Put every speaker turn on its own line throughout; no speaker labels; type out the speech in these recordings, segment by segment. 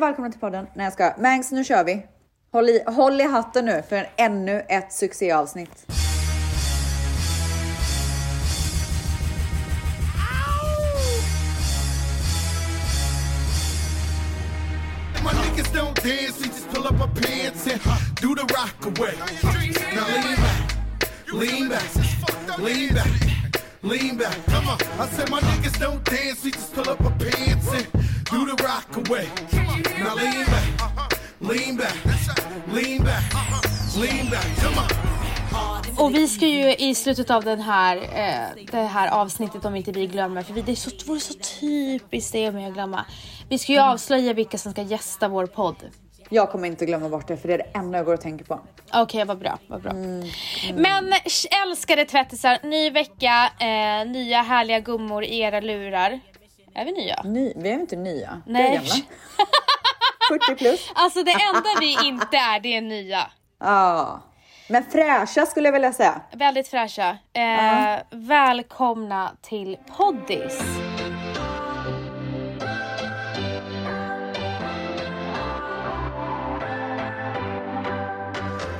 och välkomna till podden. Nej jag ska. Mangs, nu kör vi. Håll i, håll i hatten nu för ännu ett succéavsnitt.
Dance, we just pull up our pants and do the rock away. Now lean back, lean back, lean back, lean back. Come on. I said my niggas don't dance, we just pull up our pants and do the rock away. Now lean back, lean back, lean back, lean back. Come on.
Och vi ska ju i slutet av den här, eh, det här avsnittet om inte vi glömmer, för vi, det är så, vore så typiskt det med att glömma. Vi ska ju avslöja vilka som ska gästa vår podd.
Jag kommer inte glömma bort det för det är det enda jag går och tänker på.
Okej, vad bra. Vad bra. Men sh- älskade tvättisar, ny vecka, eh, nya härliga gummor i era lurar. Är vi nya?
Ny, vi är inte nya.
Nej.
Vi är gamla. 40 plus.
Alltså det enda vi inte är, det är nya.
Ja. Men fräscha skulle jag vilja säga.
Väldigt fräscha. Eh, Välkomna till Poddis.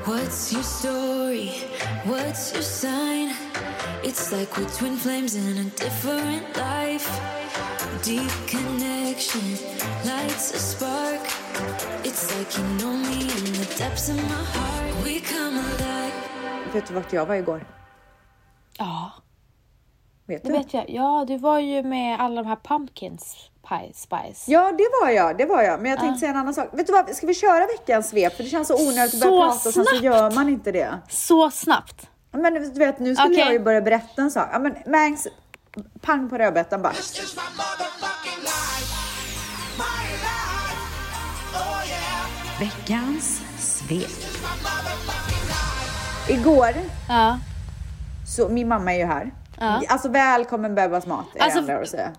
What's your story? What's your sign? It's like we're twin flames in a different life. Deep connection lights a spark. It's like you know me in the depths of my heart. We come alive.
Vet du vart jag var igår?
Ja,
Vet
det
du?
vet jag. Ja, du var ju med alla de här pumpkins pie spice.
Ja, det var jag. Det var jag. Men jag tänkte säga en annan sak. Vet du vad? Ska vi köra veckans svep? För det känns så onödigt att börja
Så
prata och sen så
snabbt.
gör man inte det.
Så snabbt.
Men du vet, nu skulle
Okej.
jag ju börja berätta en sak. Ja, men Mangs, pang på rödbetan bara.
Oh.
Veckans svep. Igår,
Ja.
så min mamma är ju här.
Ja.
Alltså välkommen Bebbas mat är
Alltså,
det enda att säga.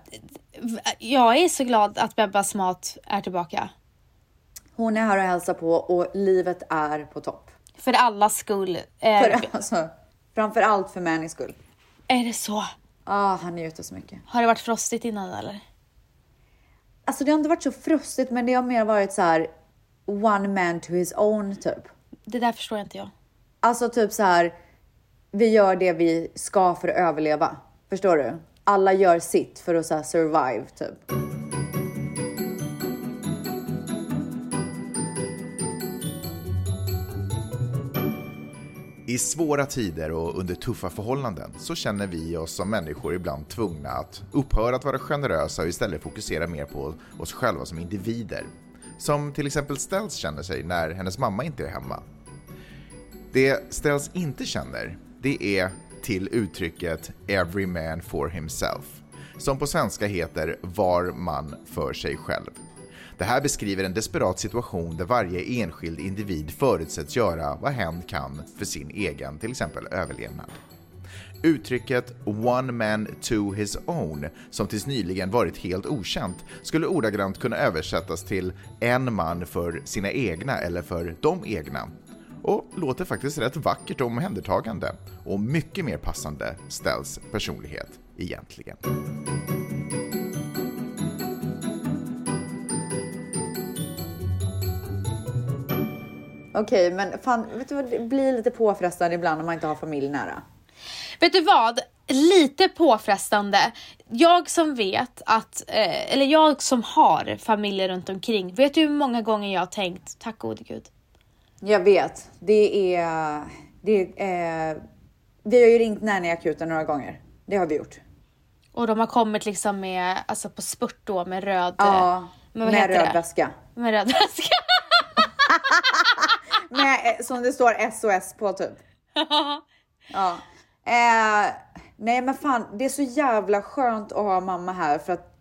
Jag är så glad att Bebbas mat är tillbaka.
Hon är här och hälsar på och livet är på topp.
För allas skull. Eh,
För, alltså, framför allt för Mannys skull.
Är det så?
Ah, han njuter så mycket.
Har det varit frostigt innan eller?
Alltså det har inte varit så frustigt men det har mer varit så här one man to his own typ.
Det där förstår inte jag.
Alltså typ så här. Vi gör det vi ska för att överleva. Förstår du? Alla gör sitt för att så survive typ.
I svåra tider och under tuffa förhållanden så känner vi oss som människor ibland tvungna att upphöra att vara generösa och istället fokusera mer på oss själva som individer. Som till exempel Stells känner sig när hennes mamma inte är hemma. Det Stells inte känner, det är till uttrycket “every man for himself” som på svenska heter “var man för sig själv”. Det här beskriver en desperat situation där varje enskild individ förutsätts göra vad hen kan för sin egen, till exempel överlevnad. Uttrycket “one man to his own” som tills nyligen varit helt okänt skulle ordagrant kunna översättas till “en man för sina egna” eller för “de egna” och låter faktiskt rätt vackert och omhändertagande och mycket mer passande ställs personlighet egentligen.
Okej, men fan, vet du vad? Det blir lite påfrestande ibland om man inte har familj nära.
Vet du vad? Lite påfrestande. Jag som vet att, eh, eller jag som har familjer runt omkring. Vet du hur många gånger jag har tänkt, tack gode gud.
Jag vet. Det är... Det är vi har ju ringt nannyakuten några gånger. Det har vi gjort.
Och de har kommit liksom med, alltså på spurt då med röd,
Ja,
eh,
med
heter
röd väska.
Med röd väska.
Med, eh, som det står SOS på typ. Ja. Eh, nej men fan, det är så jävla skönt att ha mamma här för att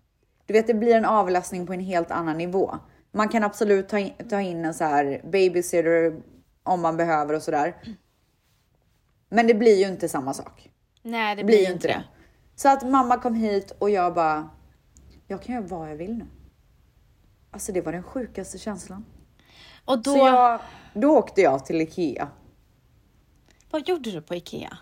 du vet, det blir en avlastning på en helt annan nivå. Man kan absolut ta in, ta in en så här babysitter om man behöver och sådär. Men det blir ju inte samma sak.
Nej, det
blir ju inte det. Så att mamma kom hit och jag bara, jag kan göra vad jag vill nu. Alltså det var den sjukaste känslan.
Och då,
Så jag, då åkte jag till Ikea.
vad gjorde du på Ikea?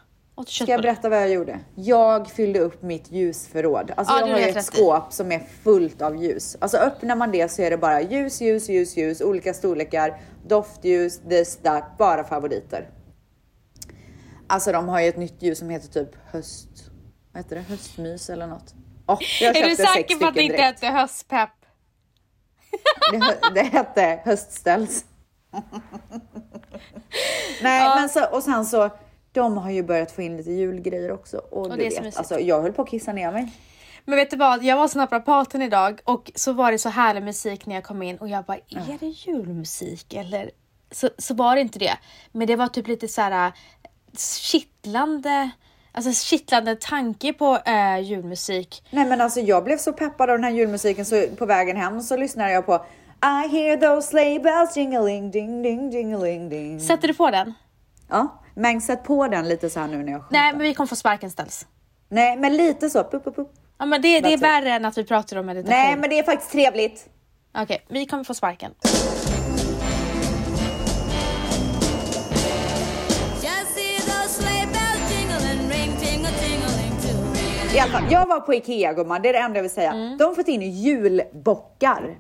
Ska jag berätta vad jag gjorde? Jag fyllde upp mitt ljusförråd. Alltså
Ja,
jag har ju ett skåp som är fullt av ljus. Alltså öppnar man det så är det bara ljus, ljus, ljus, ljus, olika storlekar, doftljus, this, that, bara favoriter. Alltså de har ju ett nytt ljus som heter typ höst... Vad heter det? Höstmys eller något. Åh, jag
Är du säker på att det inte hette höstpepp?
Det, det hette höstställs. Nej,
Ja.
men så, och sen så, de har ju börjat få in lite julgrejer också. Och,
det
du vet, alltså, jag höll på att kissa ner mig.
Men vet du vad, jag var hos naprapaten idag och så var det så härlig musik när jag kom in och jag bara, är det julmusik eller? Så, så var det inte det. Men det var typ lite så här äh, kittlande, alltså kittlande tanke på äh, julmusik.
Nej men alltså jag blev så peppad av den här julmusiken så på vägen hem så lyssnade jag på I hear those sleigh bells jingling ding ding jingling ding.
Sätter du på den?
Ja, men sätt på den lite så här nu när jag sjunger.
Nej, men vi kommer få sparken ställs.
Nej men lite så. Pup, pup, pup.
Ja, men det, det är värre än att vi pratar om meditation.
Nej men det är faktiskt trevligt.
Okej, vi kommer få sparken.
I alla fall, jag var på Ikea gumman, det är det enda jag vill säga.
Mm.
De har fått in julbockar.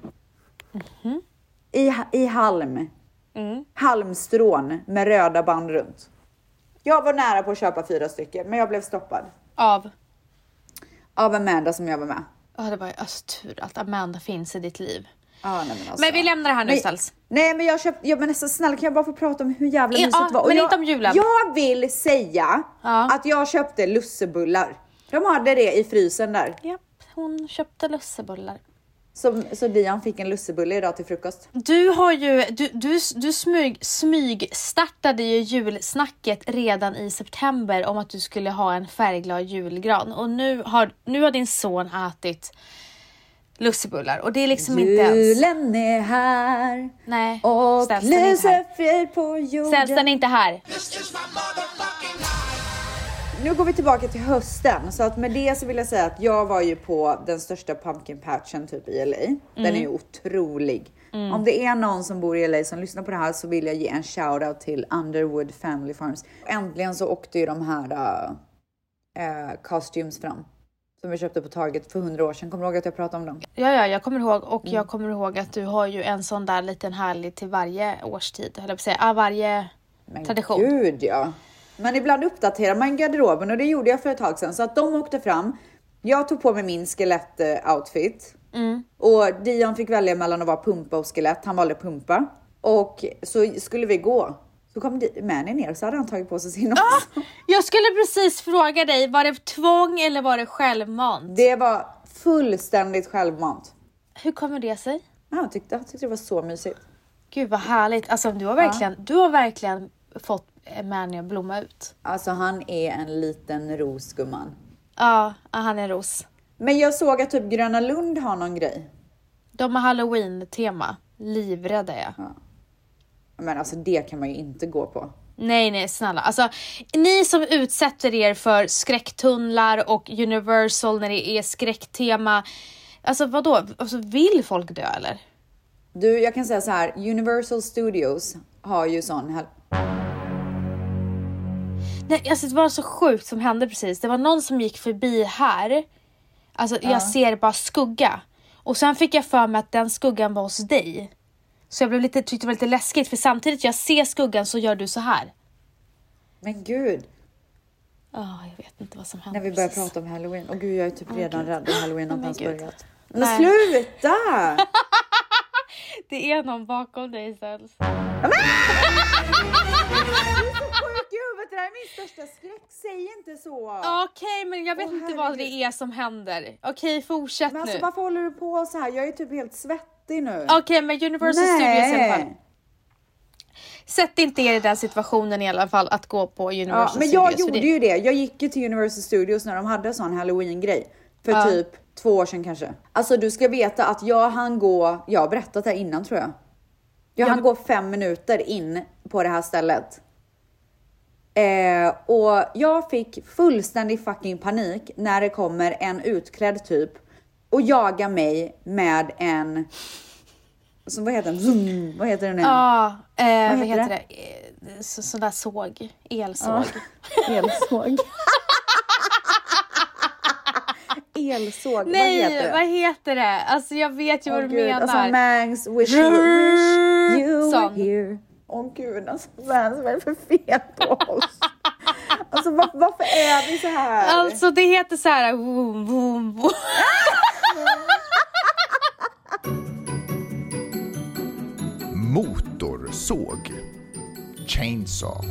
Mhm.
I, I halm.
Mm.
Halmstrån med röda band runt. Jag var nära på att köpa fyra stycken men jag blev stoppad.
Av?
Av Amanda som jag var med.
Ja, det var ju alltså, tur att Amanda finns i ditt liv.
Ja, nej, men, alltså.
Men vi lämnar det här nu ställs.
Nej men jag köpte, ja, men nästan snälla kan jag bara få prata om hur jävla
Ja,
mysigt det var? Och
men
jag,
inte om julen.
Jag vill säga
Ja.
att jag köpte lussebullar. De hade det i frysen där.
Japp, hon köpte lussebullar.
Så, så Dian fick en lussebulle idag till frukost.
Du har ju, du, du, du smyg, smyg startade ju julsnacket redan i september om att du skulle ha en färgglad julgran och nu har, nu har din son ätit lussebullar och det är liksom inte ens...
Julen är här
Nej,
och
ställs den inte
lyser
här.
frid på jorden.
Ställs den inte här.
Nu går vi tillbaka till hösten så att med det så vill jag säga att jag var ju på den största pumpkin patchen typ i LA. Den är ju
Mm.
otrolig. Om det är någon som bor i LA som lyssnar på det här så vill jag ge en shout out till Underwood Family Farms. Äntligen så åkte ju de här uh, costumes fram som vi köpte på Target för 100 år sedan. Kommer du ihåg att jag pratade om dem?
Ja, ja, jag kommer ihåg och
Mm.
jag kommer ihåg att du har ju en sån där liten härlig till varje årstid, att säga, ah, varje
Men
tradition.
gud ja. Men ibland uppdaterar man garderoben och det gjorde jag för ett tag sedan. Så att de åkte fram. Jag tog på mig min skelett-outfit.
Mm.
Och Dion fick välja mellan att vara pumpa och skelett. Han valde pumpa. Och så skulle vi gå. Så kom Manny ner så hade han tagit på sig sin också.
Jag skulle precis fråga dig, var det tvång eller var det självmant?
Det var fullständigt självmant.
Hur kommer det sig?
Ja, Jag tyckte, jag tyckte det var så mysigt.
Gud vad härligt. Alltså du har verkligen, du har verkligen fått Manny att blomma ut.
Alltså han är en liten ros gumman.
Ja, ja, han är ros.
Men jag såg att typ Gröna Lund har någon grej.
De har halloween-tema. Livrädda är jag.
Men alltså det kan man ju inte gå på.
Nej, nej, snälla. Alltså, ni som utsätter er för skräcktunnlar och Universal när det är skräcktema. Alltså vadå? Alltså, vill folk dö eller?
Du, jag kan säga så här. Universal Studios har ju sån här.
Nej, alltså det var så sjukt som hände precis. Det var någon som gick förbi här. Alltså jag ser bara skugga. Och sen fick jag för mig att den skuggan var hos dig. Så jag blev lite, tyckte det var lite läskigt för samtidigt jag ser skuggan så gör du så här.
Men gud,
Ja, jag vet inte vad som hände
när vi börjar prata om halloween. Och gud, jag är typ redan rädd att halloween har inte ens börjat. Men
Nej.
sluta!
Det är någon bakom dig Stels.
Det här är min största skräck. Säg inte så.
Okej, men jag vet
Åh,
inte vad det är som händer. Okej, fortsätt
Men alltså
nu.
varför håller du på så här? Jag är typ helt svettig nu.
Okej, men Universal Studios i alla fall.
Nej.
Sätt inte er i den situationen i alla fall att gå på Universal
Ja, men jag
Studios.
gjorde
det-
ju det. Jag gick ju till Universal Studios när de hade sån halloween-grej. För
Ja.
typ två år sedan kanske. Alltså du ska veta att jag hann gå, jag har berättat det här innan tror jag. Jag hann gå fem minuter in på det här stället. Eh, och jag fick fullständig fucking panik när det kommer en utklädd typ och jagar mig med en så vad heter den? Zoom, vad heter den nu?
Ja, eh, vad
heter
heter det? Eh, Så, sån där såg. Elsåg.
Elsåg. Elsåg,
Nej,
vad heter det?
vad heter det? Alltså jag vet ju vad
Åh,
du
gud,
menar.
Alltså Mangs, wish you, wish you were here. Åh gud, alltså Mangs, vad är det för fel på oss? alltså var, varför är vi så här?
Alltså det heter så här. Boom, boom, boom.
Motorsåg. Chainsaw.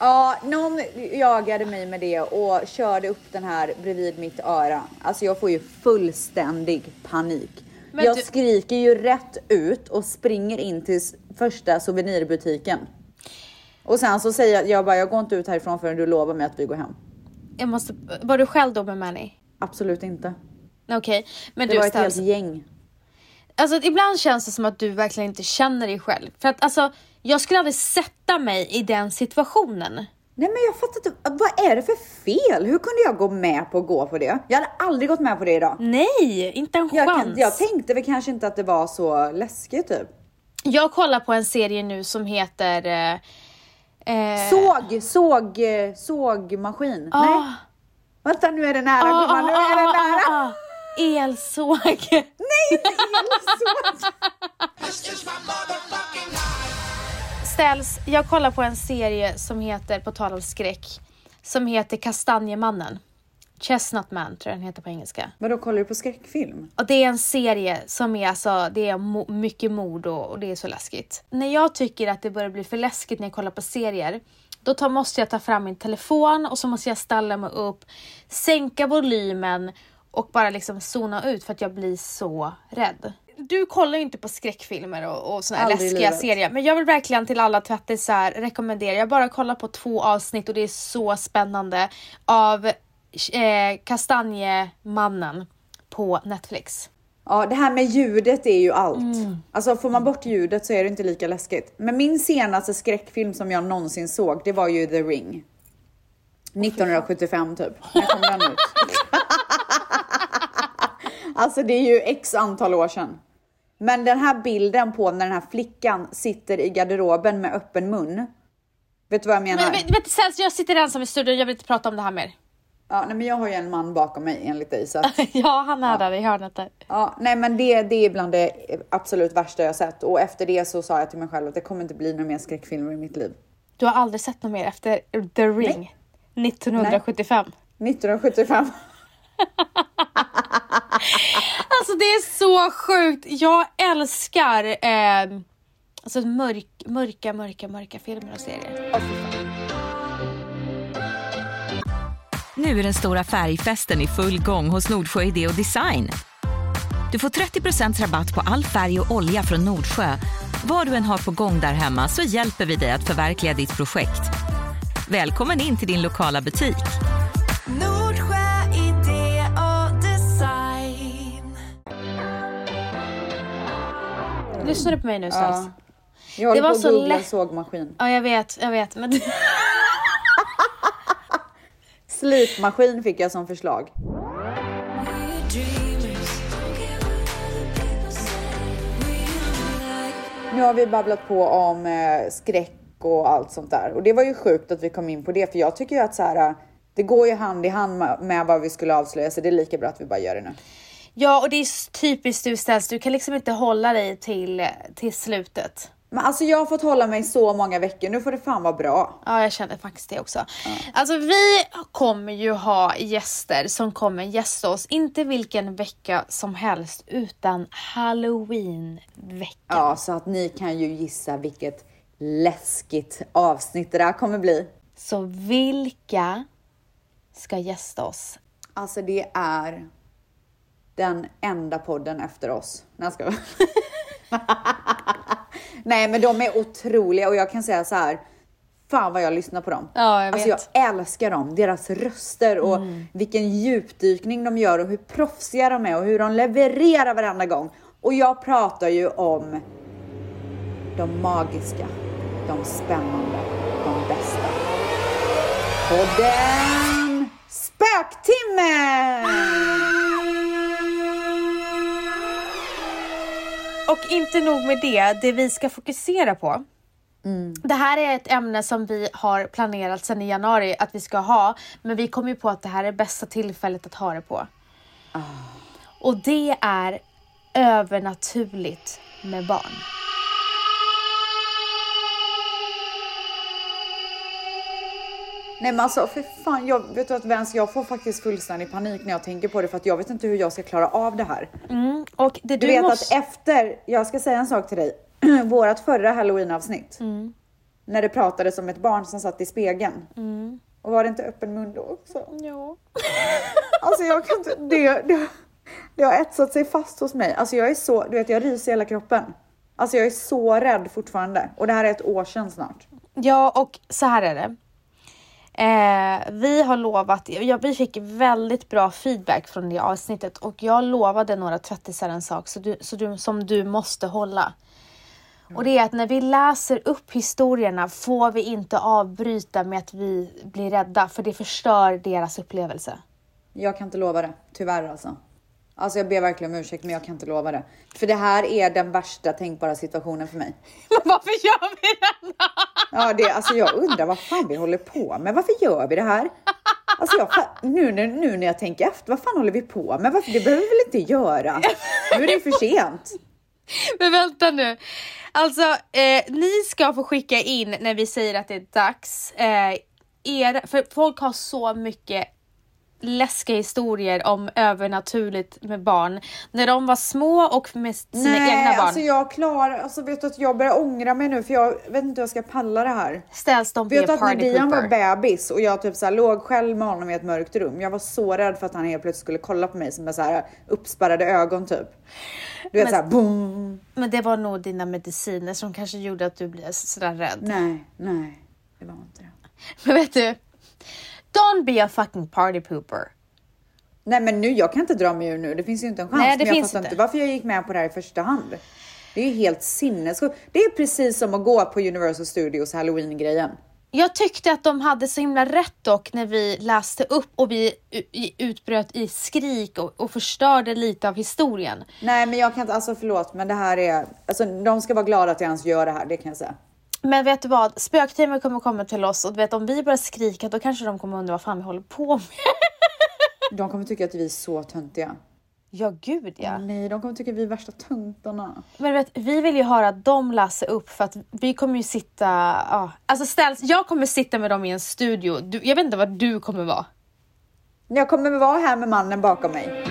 Ja, någon jagade mig med det och körde upp den här bredvid mitt öra. Alltså jag får ju fullständig panik.
Men
jag
du-
skriker ju rätt ut och springer in till första souvenirbutiken. Och sen så säger jag, jag bara, jag går inte ut härifrån förrän du lovar mig att vi går hem.
Jag måste, var du själv då med Manny?
Absolut inte.
Okej, men
Det
du
var ett helt gäng.
Alltså ibland känns det som att du verkligen inte känner dig själv. För att alltså, jag skulle aldrig sätta mig i den situationen.
Nej men jag fattar inte, vad är det för fel? Hur kunde jag gå med på att gå på det? Jag hade aldrig gått med på det idag.
Nej, inte en
Jag,
chans.
kan, jag tänkte väl kanske inte att det var så läskigt typ.
Jag kollar på en serie nu som heter... Eh, eh,
Såg, såg, sågmaskin.
ah,
Nej, vänta nu är det nära
ah,
gumman, nu är det nära.
ah, ah, Elsåg.
Nej, inte elsåg.
Ställs, jag kollar på en serie som heter, på tal om skräck, som heter Kastanjemannen. Chestnut Man tror jag den heter på engelska.
Vadå, kollar du på skräckfilm?
Och det är en serie som är alltså, det är mo- mycket mord och, och det är så läskigt. När jag tycker att det börjar bli för läskigt när jag kollar på serier, då tar, måste jag ta fram min telefon och så måste jag ställa mig upp, sänka volymen och bara liksom zona ut för att jag blir så rädd. Du kollar ju inte på skräckfilmer och, och såna här
Aldrig
läskiga serier, men jag vill verkligen till alla tvättisar rekommendera. Jag bara kollar på två avsnitt och det är så spännande av eh, Kastanjemannen på Netflix.
Ja, det här med ljudet är ju allt. Alltså får man bort ljudet så är det inte lika läskigt. Men min senaste skräckfilm som jag någonsin såg, det var ju The Ring. 1975 typ. När kom den ut? alltså det är ju x antal år sedan. Men den här bilden på när den här flickan sitter i garderoben med öppen mun. Vet du vad jag menar?
Men, vet, vet, Sels, jag sitter ensam i studion, jag vill inte prata om det här mer.
Ja, nej, men jag har ju en man bakom mig enligt dig så att,
ja, han är där i hörnet där.
Ja, nej men det, det är bland det absolut värsta jag sett och efter det så sa jag till mig själv att det kommer inte bli några mer skräckfilmer i mitt liv.
Du har aldrig sett något mer efter The Ring 1975.
1975.
Alltså det är så sjukt. Jag älskar eh, alltså mörk, mörka, mörka, mörka filmer och serier.
Nu är den stora färgfesten i full gång hos Nordsjö Idé och Design. Du får 30 rabatt på all färg och olja från Nordsjö. Vad du än har på gång där hemma så hjälper vi dig att förverkliga ditt projekt. Välkommen in till din lokala butik.
Lyssnar du på mig nu Stels?
Ja. Jag håller
Det var
på att
så
googla sågmaskin.
Ja, jag vet, jag vet. Men
Slipmaskin fick jag som förslag. Nu har vi babblat på om eh, skräck och allt sånt där och det var ju sjukt att vi kom in på det för jag tycker ju att så här, det går ju hand i hand med vad vi skulle avslöja så det är lika bra att vi bara gör det nu.
Ja, och det är typiskt du Stels. Du kan liksom inte hålla dig till, till slutet.
Men alltså jag har fått hålla mig så många veckor, nu får det fan vara bra.
Ja, jag känner faktiskt det också. Alltså vi kommer ju ha gäster som kommer gästa oss, inte vilken vecka som helst, utan halloween-veckan.
Ja, så att ni kan ju gissa vilket läskigt avsnitt det där kommer bli.
Så vilka ska gästa oss?
Alltså det är den enda podden efter oss. Nej, skojar. Nej, men de är otroliga och jag kan säga så här. Fan vad jag lyssnar på dem.
Ja, jag
alltså
vet.
jag älskar dem, deras röster och vilken djupdykning de gör och hur proffsiga de är och hur de levererar varenda gång. Och jag pratar ju om de magiska, de spännande, de bästa. Podden Spöktimmen!
Och inte nog med det, det vi ska fokusera på. Det här är ett ämne som vi har planerat sedan i januari att vi ska ha, men vi kom ju på att det här är bästa tillfället att ha det på. Och det är övernaturligt med barn.
Nej men alltså för fan, jag vet du att Vens, jag får faktiskt fullständig panik när jag tänker på det för att jag vet inte hur jag ska klara av det här.
Och det
Du,
du,
vet
måste...
att efter, jag ska säga en sak till dig, vårat förra halloween-avsnitt, när det pratades om ett barn som satt i spegeln. Och var det inte öppen mun då också?
Ja.
Alltså jag kan inte, det, det, det har etsat sig fast hos mig. Alltså jag är så, du vet jag ryser i hela kroppen. Alltså jag är så rädd fortfarande. Och det här är ett år sedan snart.
Ja, och så här är det. Eh, vi har lovat, ja, vi fick väldigt bra feedback från det avsnittet och jag lovade några tvättisar en sak så du, så du, som du måste hålla. Och det är att när vi läser upp historierna får vi inte avbryta med att vi blir rädda för det förstör deras upplevelse.
Jag kan inte lova det, tyvärr alltså. Alltså jag ber verkligen om ursäkt men jag kan inte lova det. För det här är den värsta tänkbara situationen för mig.
Men varför gör vi då?
Ja, det, alltså jag undrar vad fan vi håller på med. Varför gör vi det här? Alltså jag, nu, nu, nu när jag tänker efter, vad fan håller vi på med? Varför, det behöver vi väl inte göra? Nu är det för sent.
Men vänta nu. Alltså, eh, ni ska få skicka in när vi säger att det är dags. Eh, er, för folk har så mycket läskiga historier om övernaturligt med barn. När de var små och med sina
Nej,
egna barn.
alltså jag klarar, alltså vet du att jag börjar ångra mig nu för jag vet inte hur jag ska palla det här.
Ställs de
Vet du att när Dian var bebis och jag typ så här låg själv med honom i ett mörkt rum. Jag var så rädd för att han helt plötsligt skulle kolla på mig som med så här uppspärrade ögon typ. Du vet
Men-
så här boom.
Men det var nog dina mediciner som kanske gjorde att du blev sådär rädd.
Nej, nej, det var inte det.
Men vet du? Don't be a fucking party pooper.
Nej men nu, jag kan inte dra mig ur nu. Det finns ju inte en chans.
Nej, det
men jag fattar
inte.
varför jag gick med på det här i första hand. Det är ju helt sinnessjukt. Det är precis som att gå på Universal Studios halloween-grejen.
Jag tyckte att de hade så himla rätt dock när vi läste upp och vi utbröt i skrik och, och förstörde lite av historien.
Nej men jag kan inte, alltså förlåt men det här är, alltså de ska vara glada att jag ens gör det här, det kan jag säga.
Men vet du vad? Spökteamet kommer komma till oss och du vet om vi börjar skrika då kanske de kommer undra vad fan vi håller på med.
De kommer tycka att vi är så töntiga.
Ja gud ja.
Nej, de kommer tycka att vi är värsta töntarna.
Men vet, vi vill ju höra att de läser upp för att vi kommer ju sitta, ja. Alltså ställs, jag kommer sitta med dem i en studio. Du, jag vet inte vad du kommer vara.
Jag kommer vara här med mannen bakom mig.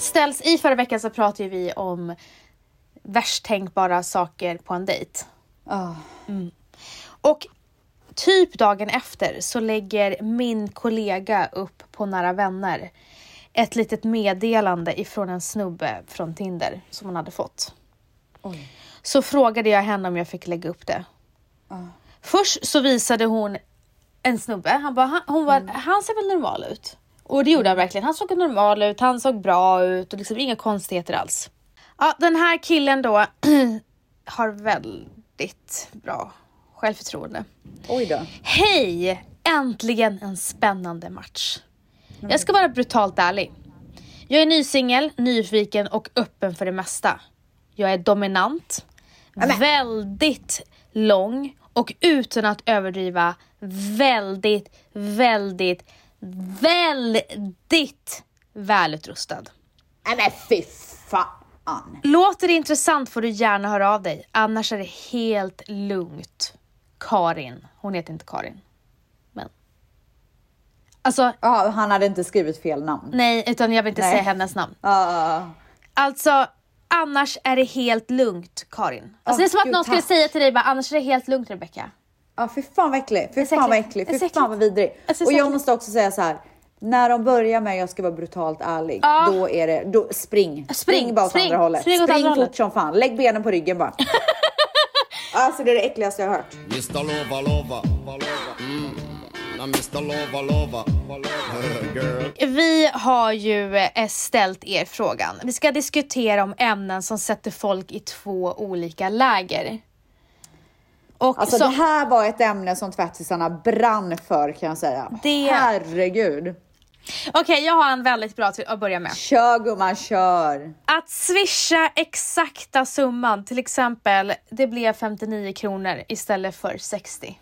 Ställs, i förra veckan så pratade vi om värst tänkbara saker på en dejt.
Ah.
Och typ dagen efter så lägger min kollega upp på Nära Vänner ett litet meddelande ifrån en snubbe från Tinder som hon hade fått. Så frågade jag henne om jag fick lägga upp det. Först så visade hon en snubbe, han, bara, han, hon var, han ser väl normal ut? Och det gjorde han verkligen. Han såg normal ut, han såg bra ut och liksom inga konstigheter alls. Ja, den här killen då har väldigt bra självförtroende.
Oj då.
Hej! Äntligen en spännande match. Jag ska vara brutalt ärlig. Jag är ny singel, nyfiken och öppen för det mesta. Jag är dominant, väldigt lång och utan att överdriva väldigt, väldigt, väldigt välutrustad.
Nej men fy fan.
Låter det intressant får du gärna höra av dig, annars är det helt lugnt. Karin, hon heter inte Karin. Men. Alltså,
Ja, han hade inte skrivit fel namn.
nej, utan jag vill inte
Nej.
säga hennes namn.
Ah.
Alltså, annars är det helt lugnt, Karin. Alltså,
Åh,
det är som att någon skulle
tack.
säga till dig bara, annars är det helt lugnt Rebecca.
Ja, fy fan vad äcklig. Fy fan vad äcklig. Fy fan vad vidrig.
Jag ser så
Och jag måste också säga så här. När de börjar med jag ska vara brutalt ärlig,
Ja.
då är det, då, spring. Spring, bara åt
spring,
andra hållet.
spring
Spring, fort
hållet.
som fan. Lägg benen på ryggen bara. alltså det är det äckligaste jag har hört.
Mr. Lova Lova. Mm. Mr. Lova Lova. Girl.
Vi har ju eh, ställt er frågan. Vi ska diskutera om ämnen som sätter folk i två olika läger. Och
Alltså
så,
det här var ett ämne som tvättisarna brann för kan jag säga.
Det-
Herregud.
Okej, jag har en väldigt bra till att börja med.
Kör gumman, kör.
Att swisha exakta summan, till exempel det blev 59 kronor istället för 60.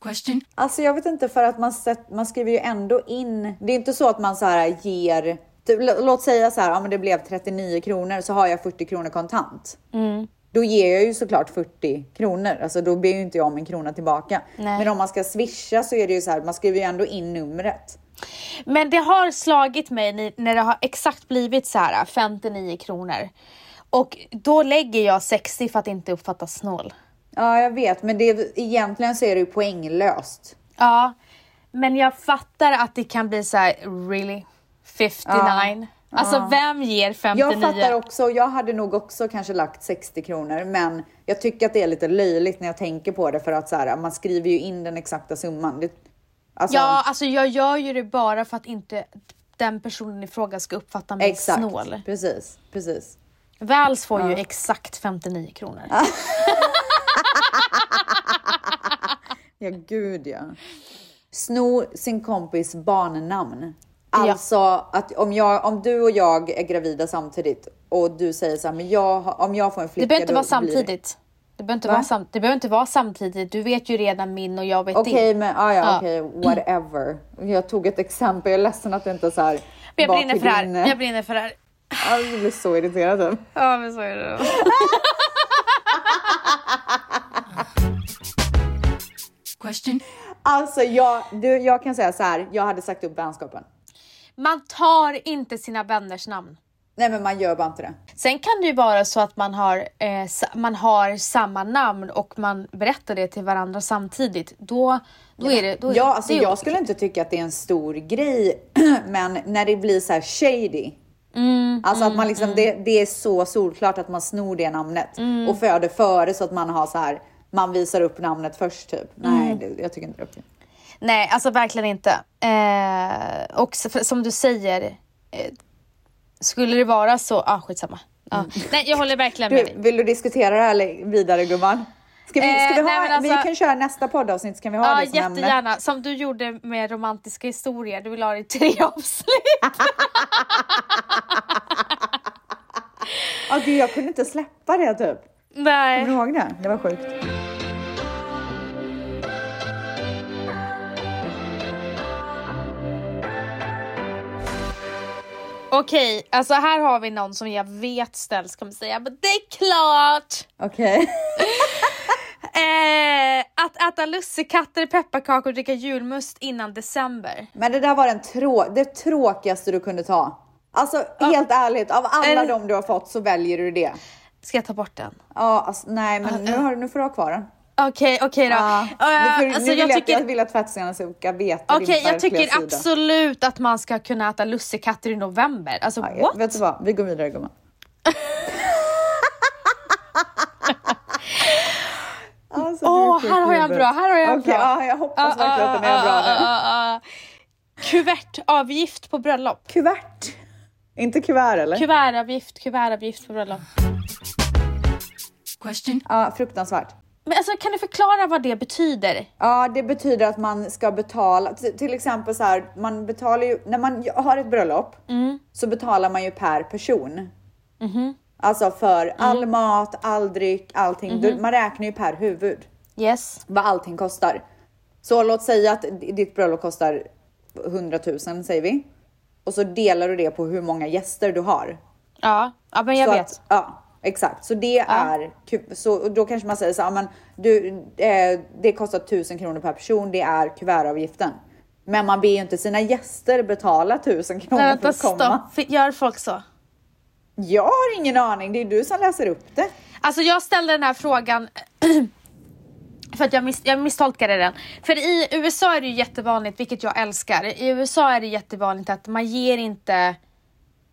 Question.
Alltså jag vet inte för att man, sett, man skriver ju ändå in. Det är inte så att man så här ger. typ, lå- Låt säga så här, ja men det blev 39 kronor så har jag 40 kronor kontant. Då ger jag ju såklart 40 kronor, alltså då ber ju inte jag om en krona tillbaka.
Nej.
Men om man ska swisha så är det ju så här, man skriver ju ändå in numret.
Men det har slagit mig när det har exakt blivit så här 59 kronor. Och då lägger jag 60 för att inte uppfattas snål.
Ja, jag vet, men det, egentligen så är det ju poänglöst.
Ja, men jag fattar att det kan bli så här, really? 59? Alltså vem ger 59?
Jag fattar också, jag hade nog också kanske lagt 60 kronor, men jag tycker att det är lite löjligt när jag tänker på det för att så här, man skriver ju in den exakta summan. Det, alltså,
Ja, alltså jag gör ju det bara för att inte den personen i fråga ska uppfatta mig
exakt.
snål.
Precis, precis.
Väls får ju exakt 59 kronor.
Ja, gud ja. Sno sin kompis barnnamn. Alltså att om, jag, om du och jag är gravida samtidigt och du säger så här, men jag, om jag får en flicka
Det behöver inte vara samtidigt. Det behöver, inte
Va?
vara sam- det behöver inte vara samtidigt. Du vet ju redan min och jag vet
Okej,
din.
men ah, ja,
Ja.
okej, whatever. Jag tog ett exempel, jag är ledsen att det inte är så här.
Men jag brinner för det här. Jag brinner för det här.
Ja, jag blir så irriterad. typ.
Ja, men så är det.
Question.
Alltså jag, du, jag kan säga så här, jag hade sagt upp vänskapen.
Man tar inte sina vänners namn.
Nej men man gör bara inte det.
Sen kan det ju vara så att man har, eh, man har samma namn och man berättar det till varandra samtidigt. Då, då är det... Då är
Ja,
det,
alltså
det
jag skulle inte tycka att det är en stor grej, men när det blir så här shady.
Mm,
alltså att man liksom, det, det är så solklart att man snor det namnet
Mm.
och föder före så att man har så här, man visar upp namnet först typ. Nej,
Mm.
det, jag tycker inte det är okej.
Nej, alltså verkligen inte. Eh, och som du säger, eh, skulle det vara så... Ah, skitsamma. Ja. Nej, jag håller verkligen med
Mm. Du,
dig.
vill du diskutera det här vidare gumman? Ska vi, ska
Eh,
vi,
nej,
ha,
men alltså-
vi kan köra nästa poddavsnitt, så kan vi ha
Ja,
det som ämne?
jättegärna. Som du gjorde med romantiska historier. Du vill ha det i tre avsnitt.
Ja, gud, jag kunde inte släppa det typ.
Nej.
Kommer du ihåg det? Det var sjukt.
Okej, alltså här har vi någon som jag vet ställs kommer säga, men det är klart!
Okej.
Eh, att äta lussekatter, pepparkakor och dricka julmust innan december.
Men det där var den trå- det tråkigaste du kunde ta. Alltså helt ärligt, av alla
Eller-
de du har fått så väljer du det.
Ska jag ta bort den?
Ja, alltså, nej men nu, har, du- nu får du ha kvar den.
Okej, okej då.
Ja.
Eh,
nu, får,
alltså
nu vill
jag
jag,
tycker,
jag vill att tvättisarna ska veta
Okej,
din
jag tycker
sida.
absolut att man ska kunna äta lussekatter i november. Alltså
Ja,
what?
Vet du vad, vi går vidare gumman. alltså, sjuk
här har jag en bra, här har jag en
Okej,
bra.
ja, jag hoppas verkligen att den är bra nu.
ah, ah. Kuvertavgift på bröllop.
Kuvert. Inte kuvert eller?
Kuvertavgift, kuvertavgift på bröllop.
Question.
Ja, fruktansvärt.
Men alltså kan du förklara vad det betyder?
Ja, det betyder att man ska betala, till exempel så här, man betalar ju, när man har ett bröllop så betalar man ju per person. Alltså för all mat, all dryck, allting. Du, man räknar ju per huvud
Yes.
vad allting kostar. Så låt säga att ditt bröllop kostar 100 000 säger vi. Och så delar du det på hur många gäster du har.
Ja, ja men jag
så
vet.
Att, ja, exakt. Så det är, ku- så då kanske man säger så här, men du, eh, det kostar 1000 kronor per person, det är kuvertavgiften. Men man ber ju inte sina gäster betala 1000 kronor
Nej,
för att komma.
stopp. Gör folk så?
Jag har ingen aning, det är du som läser upp det.
Alltså jag ställde den här frågan för att jag, miss, jag misstolkade den. För i USA är det ju jättevanligt, vilket jag älskar. I USA är det jättevanligt att man ger inte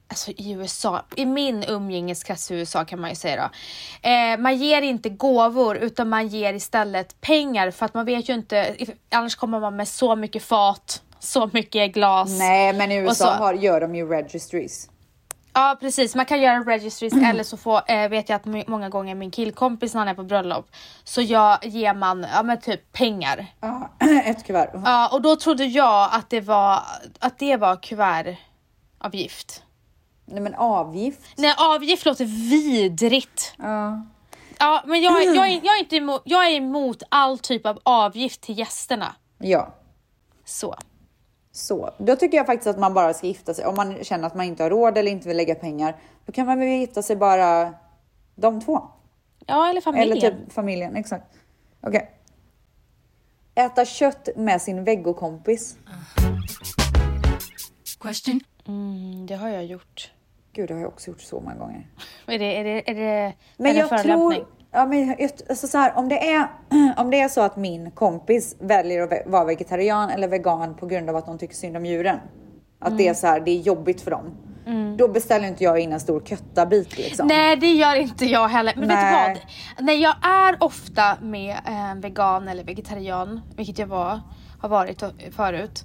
Alltså i USA, i min umgängeskrets i USA kan man ju säga då. Eh, man ger inte gåvor utan man ger istället pengar för att man vet ju inte, annars kommer man med så mycket fat, så mycket glas.
Nej, men i USA har, gör de ju registries.
Ja precis, man kan göra registries eller så får, eh, vet jag att många gånger min killkompis när han är på bröllop så jag, ger man ja, men typ pengar.
Ja, ett kuvert.
Ja och då trodde jag att det var, att det var kuvertavgift.
Nej men avgift.
Nej avgift låter vidrigt.
Ja.
Ja men jag, är- jag, är, jag, är inte emot, jag är emot all typ av avgift till gästerna.
Ja.
Så.
Så, då tycker jag faktiskt att man bara ska gifta sig. Om man känner att man inte har råd eller inte vill lägga pengar, då kan man väl gifta sig bara de två.
Ja eller familjen.
Eller typ familjen, exakt. Okej. Äta kött med sin vegokompis.
Question.
Mm, det har jag gjort.
Gud, det har jag också gjort så många gånger.
Är det, är det, är det,
Men
är det
jag
förolämpning?
tror, ja, men alltså så här, om, det är, om det är så att min kompis väljer att vara vegetarian eller vegan på grund av att de tycker synd om djuren. Att
Mm.
det är så här, det är jobbigt för dem. Då beställer inte jag in en stor köttabit liksom.
Nej det gör inte jag heller. Men
Nej.
vet du vad? Nej jag är ofta med eh, vegan eller vegetarian, vilket jag var, har varit förut.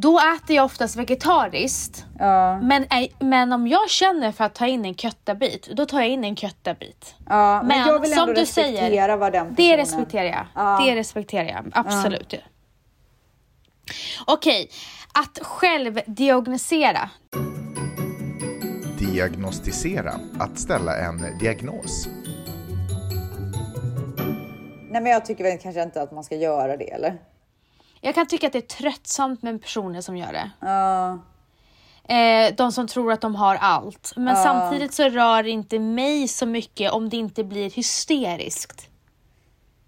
Då äter jag oftast vegetariskt.
Ja,
Men, ej- men om jag känner för att ta in en köttabit, då tar jag in en köttabit.
ja, men,
Men
jag vill
som
ändå
du
respektera
säger,
vad den personen...
Det respekterar jag.
Ja.
Det respekterar jag. Absolut. Okej, att själv diagnosera.
Diagnostisera, att ställa en diagnos.
Nej men jag tycker väl kanske inte att man ska göra det eller?
Jag kan tycka att det är tröttsamt med personer som gör det.
Ja,
Eh, de som tror att de har allt. Men samtidigt så rör det inte mig så mycket om det inte blir hysteriskt.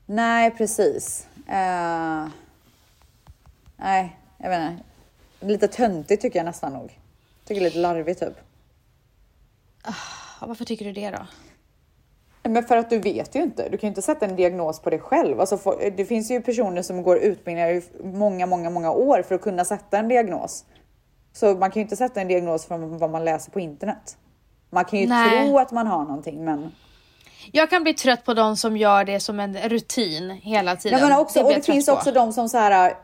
nej precis. Eh, nej, jag vet inte. Lite töntigt tycker jag nästan nog. Tycker lite larvigt typ.
Ja, Varför tycker du det då?
Men för att du vet ju inte. Du kan ju inte sätta en diagnos på dig själv. Alltså, det finns ju personer som går utbildningar i många, många, många år för att kunna sätta en diagnos. Så man kan ju inte sätta en diagnos från vad man läser på internet. Man kan ju
Nej.
tro att man har någonting, men...
Jag kan bli trött på de som gör det som en rutin hela tiden.
Men också,
blir
och
jag
det finns
på.
också de som så här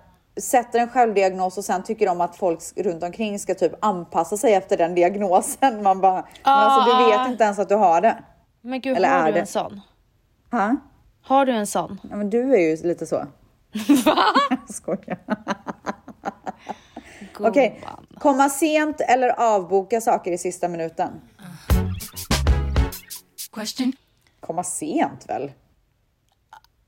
sätter en självdiagnos och sen tycker de att folk runt omkring ska typ anpassa sig efter den diagnosen. Man bara, men alltså du
Ah.
vet inte ens att du har det.
Men gud,
Eller
har
är
du
det?
en sån?
Ha?
Har du en sån?
Ja, men du är ju lite så. Va? Jag skojar. Okej,
Gumman.
komma sent eller avboka saker i sista minuten.
Question.
Komma sent väl?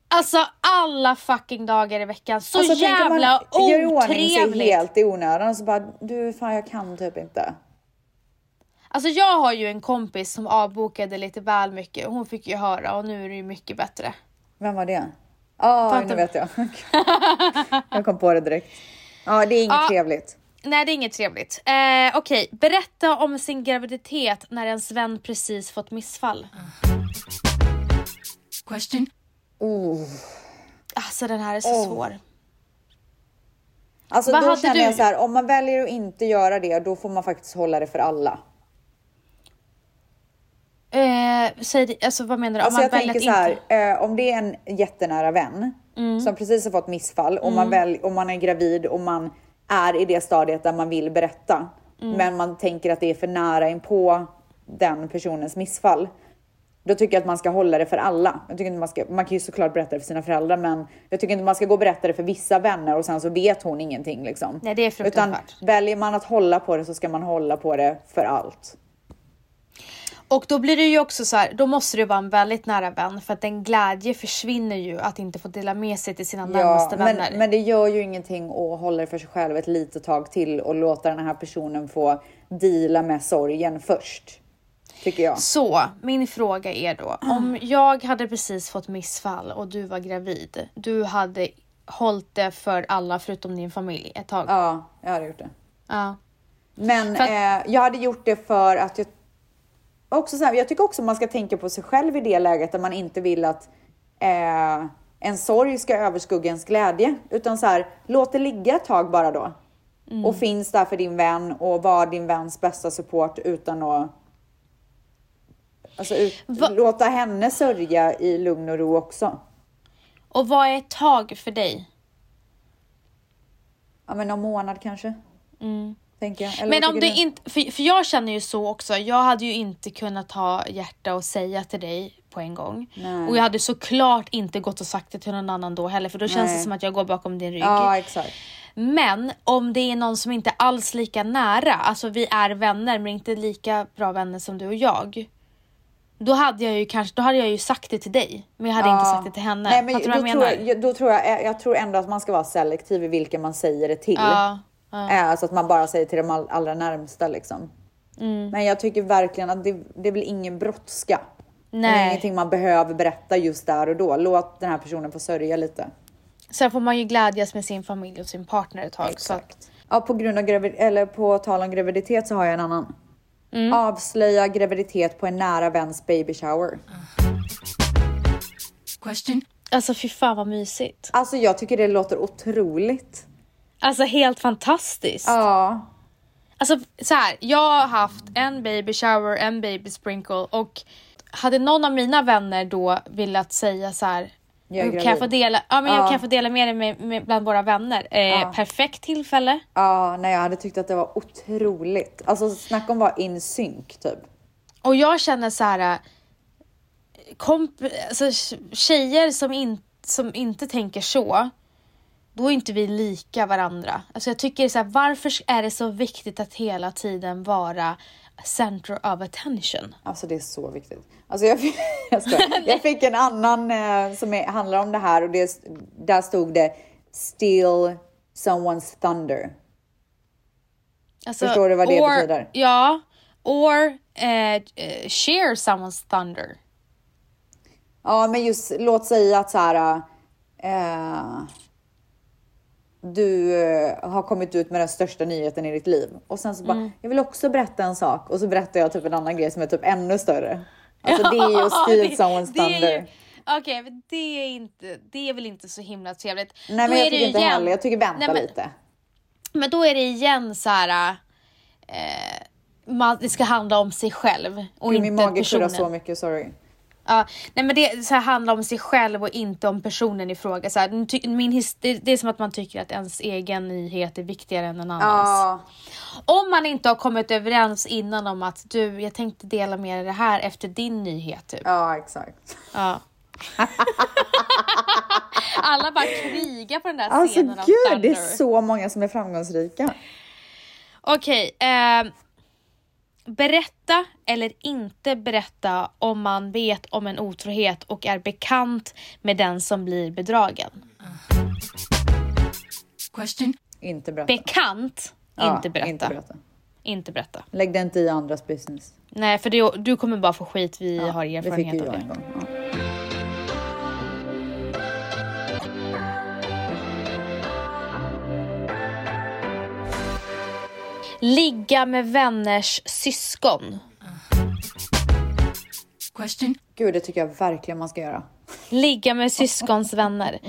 Alltså alla fucking dagar i veckan. Så
Alltså, tänk om man
jävla
gör i ordning sig
otrevligt.
helt i onödan och så bara, du fan jag kan typ inte.
Alltså jag har ju en kompis som avbokade lite väl mycket. Hon fick ju höra och nu är det ju mycket bättre.
Vem var det? Ja,
Tante-
nu vet jag. jag kom på det direkt. Ja, det är inget
Ja.
trevligt.
Nej det är inget trevligt. Eh, Okej, berätta om sin graviditet när ens vän precis fått missfall.
Question.
Oh.
Alltså den här är så svår.
Alltså
Vad
då
hade
känner
du?
jag så här, om man väljer att inte göra det, då får man faktiskt hålla det för alla.
Eh, säg, alltså vad menar du? Om
Alltså jag tänker så här, eh, om det är en jättenära vän
Mm.
som precis har fått missfall och man, väl, och man är gravid och man är i det stadiet där man vill berätta,
Mm.
men man tänker att det är för nära in på den personens missfall. Då tycker jag att man ska hålla det för alla. Jag tycker inte man, ska, man kan ju såklart berätta det för sina föräldrar, men jag tycker inte man ska gå och berätta det för vissa vänner och sen så vet hon ingenting. Liksom.
Nej, det är
Utan
fruktansvärt.
väljer man att hålla på det så ska man hålla på det för allt.
Och då blir det ju också så här, då måste det vara en väldigt nära vän för att den glädje försvinner ju att inte få dela med sig till sina närmaste vänner.
men, men det gör ju ingenting att hålla det för sig själv ett litet tag till och låta den här personen få deala med sorgen först. Tycker jag.
Så min fråga är då, om jag hade precis fått missfall och du var gravid, du hade hållit det för alla förutom din familj ett tag.
Ja, jag hade gjort det.
Ja.
Men
att-
eh, jag hade gjort det för att jag också så här, jag tycker också man ska tänka på sig själv i det läget där man inte vill att eh, en sorg ska överskugga ens glädje. Utan så här, låt det ligga ett tag bara då.
Mm.
Och finns där för din vän och var din väns bästa support utan att Alltså ut,
Va-
låta henne sörja i lugn och ro också.
Och vad är ett tag för dig?
Ja men någon månad kanske. Tänker jag. Eller
Men om
du?
inte, för, för jag känner ju så också, jag hade ju inte kunnat ha hjärta och säga till dig på en gång.
Nej.
Och jag hade såklart inte gått och sagt det till någon annan då heller för då känns
Nej.
det som att jag går bakom din rygg.
Ja, exakt.
Men om det är någon som inte alls lika nära, alltså vi är vänner men inte lika bra vänner som du och jag. Då hade jag ju kanske, då hade jag ju sagt det till dig. Men jag hade inte sagt det till henne.
Nej, men
Fattar
då,
du vad jag
tror
menar?
jag, då tror jag, jag, jag tror ändå att man ska vara selektiv i vilka man säger det till.
Ja, ja.
Eh, Alltså att man bara säger till de all, allra närmsta liksom.
Mm.
Men jag tycker verkligen att det, det är väl ingen brådska. Det är
Nej.
ingenting man behöver berätta just där och då. Låt den här personen få sörja lite.
Sen får man ju glädjas med sin familj och sin partner ett tag. Så att,
Ja, på grund av gravid eller på tal om graviditet så har jag en annan.
Mm.
Avslöja graviditet på en nära väns baby shower.
Question.
alltså fy fan vad mysigt.
Alltså jag tycker det låter otroligt.
Alltså helt fantastiskt.
Ja.
Alltså så här, jag har haft en baby shower, en baby sprinkle och hade någon av mina vänner då velat säga så här.
Jag är
kan jag
gravid."
få dela, ja, men jag
Ja.
kan få dela med med, bland våra vänner. Eh, Perfekt tillfälle.
Ja, nej jag hade tyckt att det var otroligt. Alltså snacka om att vara in sync typ.
Och jag känner så här. eh, Komp alltså, tjejer som, in, som inte tänker så. Då är inte vi lika varandra. Alltså jag tycker så här, varför är det så viktigt att hela tiden vara center of attention?
Alltså det är så viktigt. Alltså jag, fick, jag, jag fick en annan eh, som är, handlar om det här och det, där stod det Steal someone's thunder.
Alltså,
Förstår du vad det
or,
betyder?
Ja. Or eh, eh, share someone's thunder.
Ja, men just låt säga att så här. Eh, du eh, har kommit ut med den största nyheten i ditt liv och sen så bara,
Mm.
jag vill också berätta en sak och så berättar jag typ en annan grej som är typ ännu större. Alltså det är ju att steal
det-
someone's
det är ju-
thunder.
Okej, men det är inte, det är väl inte så himla trevligt.
Nej,
Då
men
är
jag tycker inte
igen-
heller. Jag tycker vänta
Nej, men-
lite.
Men då är det igen så här. Eh, man, det ska handla om sig själv och
Gud,
inte
min mage
personen.
så mycket, sorry.
Ja, nej men det så här, handlar om sig själv och inte om personen i fråga. Så här, den ty- min his- det, det är som att man tycker att ens egen nyhet är viktigare än en annans.
Ja,
Om man inte har kommit överens innan om att du, jag tänkte dela med dig det här efter din nyhet. Typ.
ja exakt.
Ja. Alla bara krigar på den där
Alltså
scenen av
gud, det är så många som är framgångsrika.
Okej. Eh, berätta eller inte berätta om man vet om en otrohet och är bekant med den som blir bedragen.
Question.
Inte berätta.
Bekant,
Ja,
inte berätta.
Inte berätta.
Inte berätta.
Lägg det inte i andras business.
Nej, för det, du kommer bara få skit. Vi
Ja,
har
det fick
erfarenhet
ju
av
jag
det.
en gång. Ja.
Ligga med vänners syskon.
Question.
Gud, det tycker jag verkligen man ska göra.
Ligga med syskons vänner.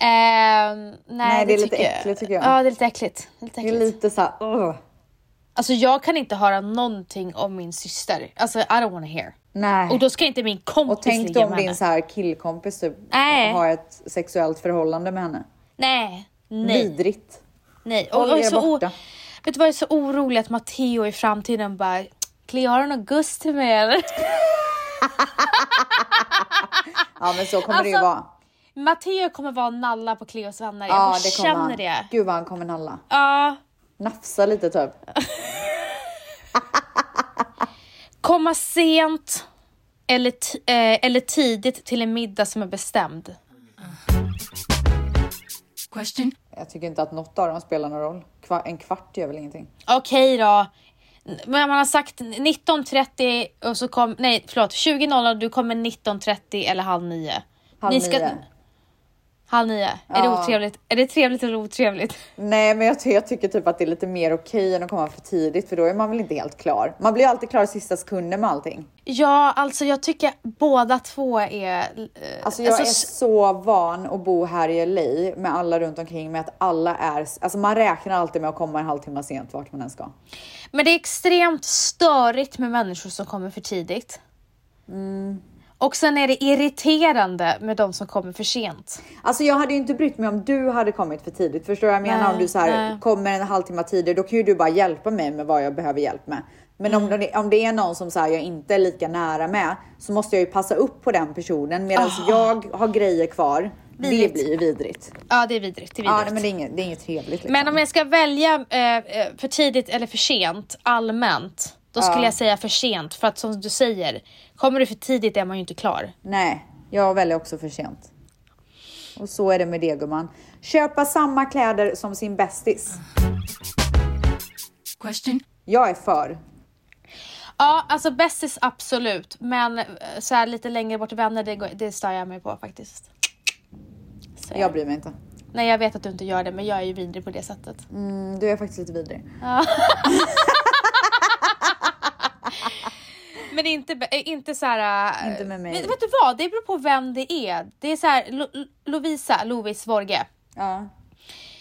Eh, nej,
Nej, det är lite
jag-
äckligt, tycker jag.
Ja, det är lite äckligt. Lite
Det är
äckligt.
lite så här, ugh.
Alltså jag kan inte höra någonting om min syster. Alltså I don't wanna hear.
Nej.
Och då ska inte min kompis
Och tänk
ligga
om
med
din
henne.
så här killkompis typ
Nej.
har ett sexuellt förhållande med henne.
Nej, nej,
Vidrigt.
nej. Och är
er
så o-
borta.
Vet du vad jag är så orolig att Matteo i framtiden bara Cleo har du någon gust till mig eller?
Ja, men så kommer det ju
Alltså,
vara.
Matteo kommer vara nalla på Cleos vänner. Jag
Ja, det
känner
han.
det.
Gud vad han kommer nalla.
Ja.
Nafsa lite typ.
Komma sent eller, eh, eller tidigt till en middag som är bestämd.
Question.
Jag tycker inte att något av dem spelar någon roll. Kva- en kvart gör väl ingenting.
Okej då. Men man har sagt 19.30 och så kom, nej förlåt 20.00 du kommer 19.30 eller halv nio.
Halv
Ni ska-
nio.
Halv nio. Är det
Ja.
otrevligt? Är det trevligt eller otrevligt?
Nej, men jag, jag tycker typ att det är lite mer okej än att komma för tidigt, för då är man väl inte helt klar. Man blir alltid klar i sista sekunden med allting.
Ja, alltså jag tycker båda två är... eh,
Alltså jag är
s-
så van att bo här i LA med alla runt omkring med att alla är, alltså man räknar alltid med att komma en halvtimme sent vart man än ska.
Men det är extremt störigt med människor som kommer för tidigt. Och sen är det irriterande med de som kommer för sent.
Alltså jag hade ju inte brytt mig om du hade kommit för tidigt. Förstår du vad jag menar?
Nej,
om du så här,
nej.
kommer en halvtimme tidigare, då kan ju du bara hjälpa mig med vad jag behöver hjälp med. Men
Mm.
om, det, om det är någon som så här, jag inte är lika nära med så måste jag ju passa upp på den personen medan jag har grejer kvar.
Ah. Vidrigt.
Det blir ju vidrigt.
Ja, det är vidrigt. Det är
Ja,
vidrigt.
nej, men det är inget, det är inget trevligt. Liksom.
Men om jag ska välja eh, eh, för tidigt eller för sent allmänt, då skulle jag säga för sent. För att som du säger, kommer du för tidigt är man ju inte klar.
Nej, jag väljer också för sent. Och så är det med det gumman. Köpa samma kläder som sin bästis.
Question.
Jag är för.
Ja, alltså bästis absolut. Men eh, så här lite längre bort vänner, det, går- det stör jag mig på faktiskt. Så,
Jag bryr mig inte.
Nej, jag vet att du inte gör det, men jag är ju vidrig på det sättet.
Mm, Du är faktiskt lite vidrig.
Men inte, eh, inte så här... eh,
Inte med mig.
Vet, vet du vad? Det beror på vem det är. Det är så här, Lo, Lo- Lovisa, Lovis Vorge.
Ja.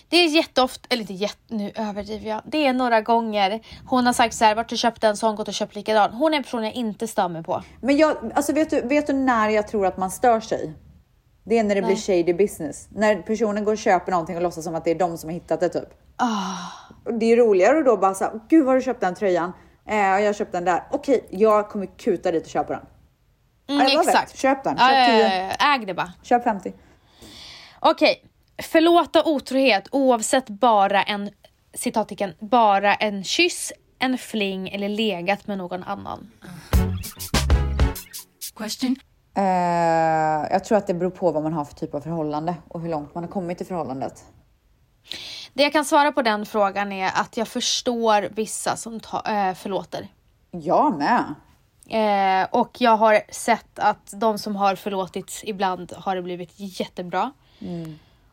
Det är jätteofta, eller inte jätte, nu överdriver jag. Det är några gånger hon har sagt så här, vart du köpt den så har hon gått och köpt likadan. Hon är en person jag inte stör mig på.
Men jag, alltså vet du, vet du när jag tror att man stör sig? Det är när det blir shady business. När personen går och köper någonting och låtsas som att det är de som har hittat det typ. Och Det är roligare att då bara säga, gud var har du köpt den tröjan? Eh, jag har köpt den där. Okej, jag kommer kuta dit och köpa den.
Mm,
it.
exakt.
Köp den. Köp
ja,
10.
ja, ja. Äg det bara.
Köp 50.
Okej, förlåta otrohet oavsett bara en citattecken, bara en kyss, en fling eller legat med någon annan.
Question.
Eh, jag tror att det beror på vad man har för typ av förhållande och hur långt man har kommit i förhållandet.
Det jag kan svara på den frågan är att jag förstår vissa som ta, äh, förlåter.
Jag med.
Eh, och jag har sett att de som har förlåtit ibland har det blivit jättebra.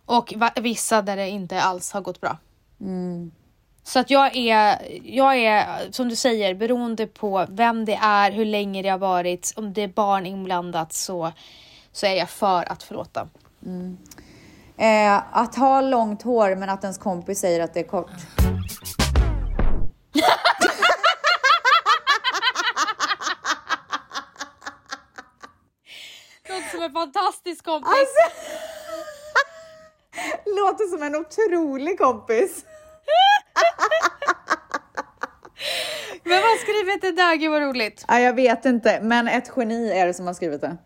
Och va- vissa där det inte alls har gått bra. Så att jag är, jag är, som du säger, beroende på vem det är, hur länge det har varit, om det är barn inblandat så, så är jag för att förlåta.
Eh, att ha långt hår men att ens kompis säger att det är kort.
Låter som en fantastisk kompis.
Låter som en otrolig kompis.
Vem har skrivit det där? Gud vad roligt.
Ja, jag vet inte, men ett geni är det som har skrivit det.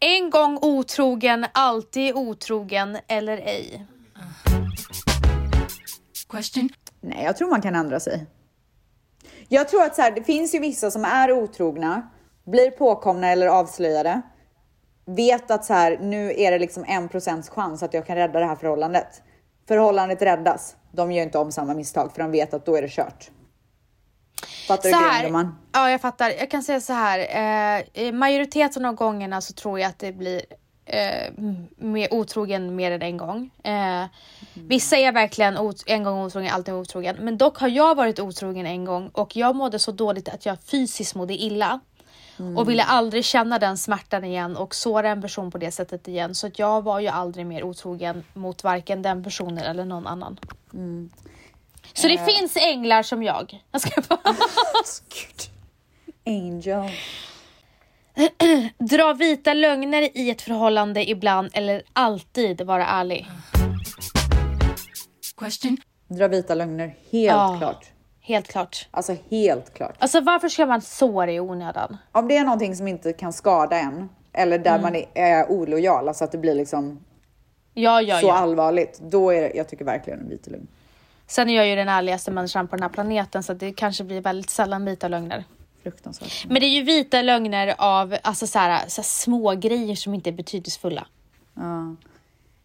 En gång otrogen, alltid otrogen eller ej.
Question.
Nej, jag tror man kan ändra sig. Jag tror att så här, det finns ju vissa som är otrogna, blir påkomna eller avslöjade, vet att så här, nu är det liksom en procents chans att jag kan rädda det här förhållandet. Förhållandet räddas. De gör inte om samma misstag för de vet att då är det kört. Fattar
Så
du grejen
här,
gumman?
ja jag fattar. Jag kan säga så här. Eh, majoriteten av gångerna så tror jag att det blir eh, mer otrogen mer än en gång. Eh, vissa är verkligen en gång otrogen, alltid otrogen. Men dock har jag varit otrogen en gång och jag mådde så dåligt att jag fysiskt mådde illa. Och ville aldrig känna den smärtan igen och såra en person på det sättet igen. Så jag var ju aldrig mer otrogen mot varken den personen eller någon annan. Så det finns änglar som jag. jag ska bara...
Angel.
Dra vita lögner i ett förhållande ibland eller alltid vara ärlig.
Question.
Dra vita lögner, helt
Ja.
klart.
Helt klart.
Alltså helt klart.
Alltså varför ska man såra i onödan?
Om det är någonting som inte kan skada en eller där man är, är olojal, alltså att det blir liksom
Ja, ja,
så
ja.
allvarligt, då är det, jag tycker verkligen en vit lögn.
Sen är jag ju den ärligaste människan på den här planeten så det kanske blir väldigt sällan vita lögner.
Fruktansvärt.
Men det är ju vita lögner av alltså så här, så här små grejer som inte är betydelsefulla.
Ja.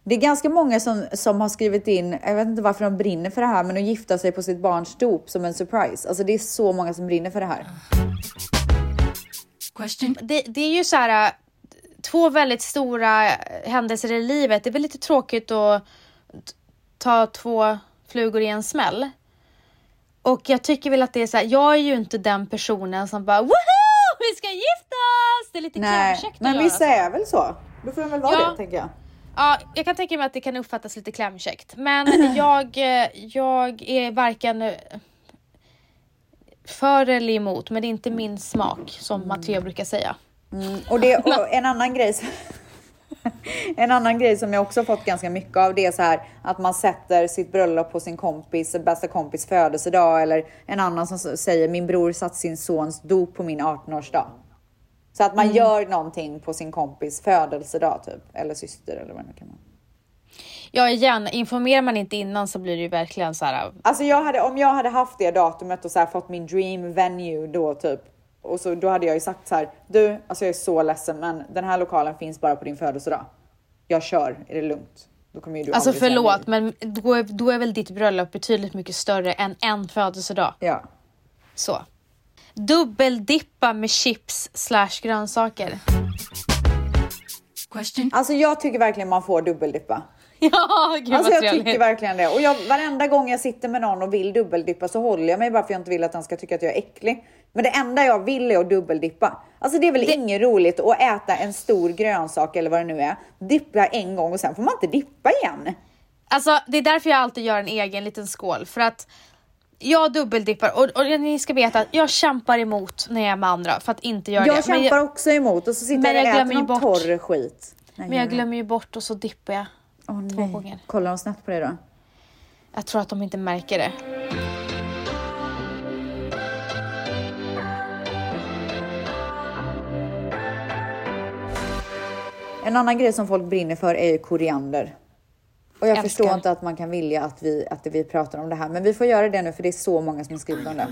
Det är ganska många som, som har skrivit in, jag vet inte varför de brinner för det här, men att gifta sig på sitt barns dop som en surprise. Alltså det är så många som brinner för det här.
Question.
Det, det är ju så här två väldigt stora händelser i livet. Det är väl lite tråkigt att ta två flugor i en smäll. Och jag tycker väl att det är så här, jag är ju inte den personen som bara woho! Vi ska gifta oss! Det är lite klämkäckt
men
göra
vissa är väl så. Då får de väl vara
Ja.
det, tänker jag.
Ja, jag kan tänka mig att det kan uppfattas lite klämkäckt. Men jag, eh, jag är varken eh, för eller emot, men det är inte min smak som Matteo brukar säga.
Och, det, och en annan grej En annan grej som jag också fått ganska mycket av det är så här att man sätter sitt bröllop på sin kompis, bästa kompis födelsedag eller en annan som säger min bror satt sin sons dop på min 18-årsdag. Så att man gör någonting på sin kompis födelsedag typ, eller syster eller vad det nu kan vara.
Ja igen, informerar man inte innan så blir det ju verkligen så här.
Alltså jag hade, om jag hade haft det datumet och så här fått min dream venue då typ. Och så då hade jag ju sagt så här. Du, alltså jag är så ledsen men den här lokalen finns bara på din födelsedag. Jag kör, är det lugnt? Då kommer ju du
Alltså förlåt men då är, då är väl ditt bröllop betydligt mycket större än en födelsedag.
Ja.
Så. Dubbeldippa med chips slash grönsaker.
Alltså jag tycker verkligen man får dubbeldippa.
Ja, gud
Alltså jag
trevligt.
tycker verkligen det. Och jag, varenda gång jag sitter med någon och vill dubbeldippa så håller jag mig bara för jag inte vill att han ska tycka att jag är äcklig. Men det enda jag vill är att dubbeldippa. Alltså det är väl inget roligt att äta en stor grönsak eller vad det nu är. Dippa en gång och sen får man inte dippa igen.
Alltså det är därför jag alltid gör en egen liten skål. För att jag dubbeldippar och, och ni ska veta att jag kämpar emot när jag är med andra för att inte göra
Jag
det. Men
kämpar
jag,
också emot och så sitter jag och
jag
äter någon
bort.
torr skit. Nej,
men jag
det.
glömmer ju bort och så dippar jag.
Åh,
två
nej.
gånger.
Kollar de snett på det då?
Jag tror att de inte märker det.
En annan grej som folk brinner för är ju koriander. Och jag
Älskar.
förstår inte att man kan vilja att vi, att vi pratar om det här. Men vi får göra det nu för det är så många som har skrivit om det.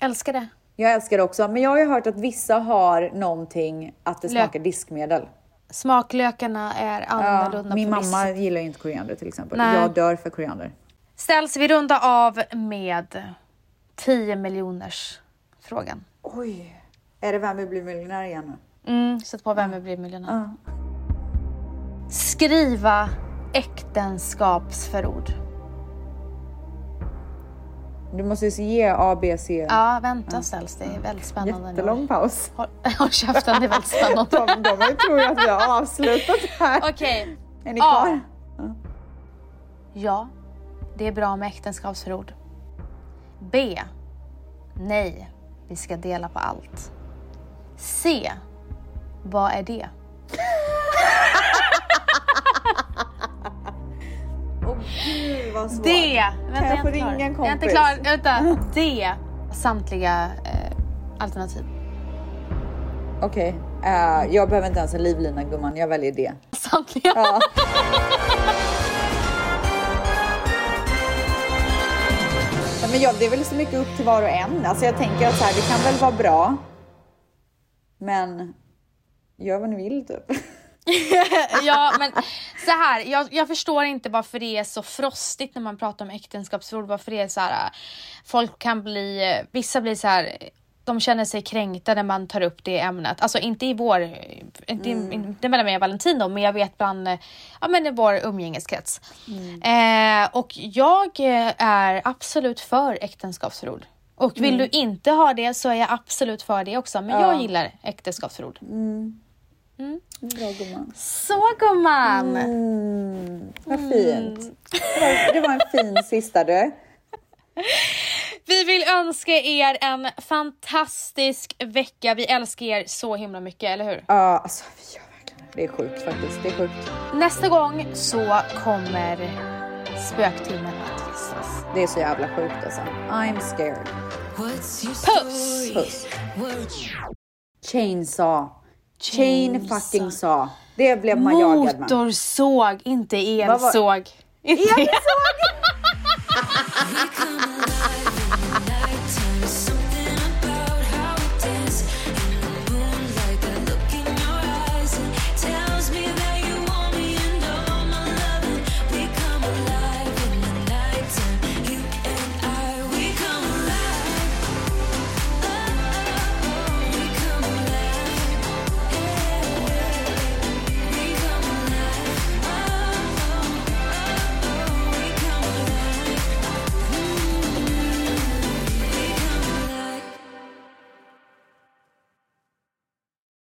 Älskar det.
Jag älskar det också. Men jag har ju hört att vissa har någonting att det
Lök.
smakar diskmedel.
Smaklökarna är
Ja,
annorlunda
min
på viss-
mamma gillar ju inte koriander till exempel.
Nej.
Jag dör för koriander.
Ställs vi runda av med 10 miljoners frågan.
Oj. Är det Vem vill bli miljonär igen nu?
Mm, sätt på Vem vill bli miljonär? Skriva äktenskapsförord.
Du måste ju ge A, B, C.
Ja, vänta ställs. Det är väldigt spännande. nu.
Jättelång paus.
Håll, håll käften, det är väldigt spännande.
De, de tror att vi har avslutat här.
Okej.
Är ni kvar?
Ja, det är bra med äktenskapsförord. B. Nej, vi ska dela på allt. C. Vad är det?
Åh gud vad svårt.
D. Vänta,
jag
är
få ringa en
Jag är inte
kompis?
klar. Vänta. D. Samtliga eh, alternativ.
Okej, eh, jag behöver inte ens en livlina gumman. Jag väljer det.
Samtliga.
Ja, men ja, det är väl så mycket upp till var och en. Alltså jag tänker att så här, det kan väl vara bra. Men gör vad ni vill typ.
ja, men så här, jag, jag förstår inte varför det är så frostigt när man pratar om äktenskapsförord. Varför det är så här, folk kan bli, vissa blir så här, de känner sig kränkta när man tar upp det ämnet. Alltså inte i vår, inte, inte mellan mig och Valentino, men jag vet bland, ja men i vår umgängeskrets. Eh, och jag är absolut för äktenskapsförord. Och vill du inte ha det så är jag absolut för det också. Men jag gillar äktenskapsförord.
Bra gumman.
Så gumman!
Mm, vad fint. Det var, det var en fin sista du.
Vi vill önska er en fantastisk vecka. Vi älskar er så himla mycket, eller hur?
Ja, alltså vi gör verkligen det. Det är sjukt faktiskt. Det är sjukt.
Nästa gång så kommer spöktimmen att gästas.
Det är så jävla sjukt alltså. I'm scared.
Puss!
Puss. Chainsaw. Chain fucking saw. Det blev man jagad med.
Motorsåg, inte elsåg. Inte
Elsåg!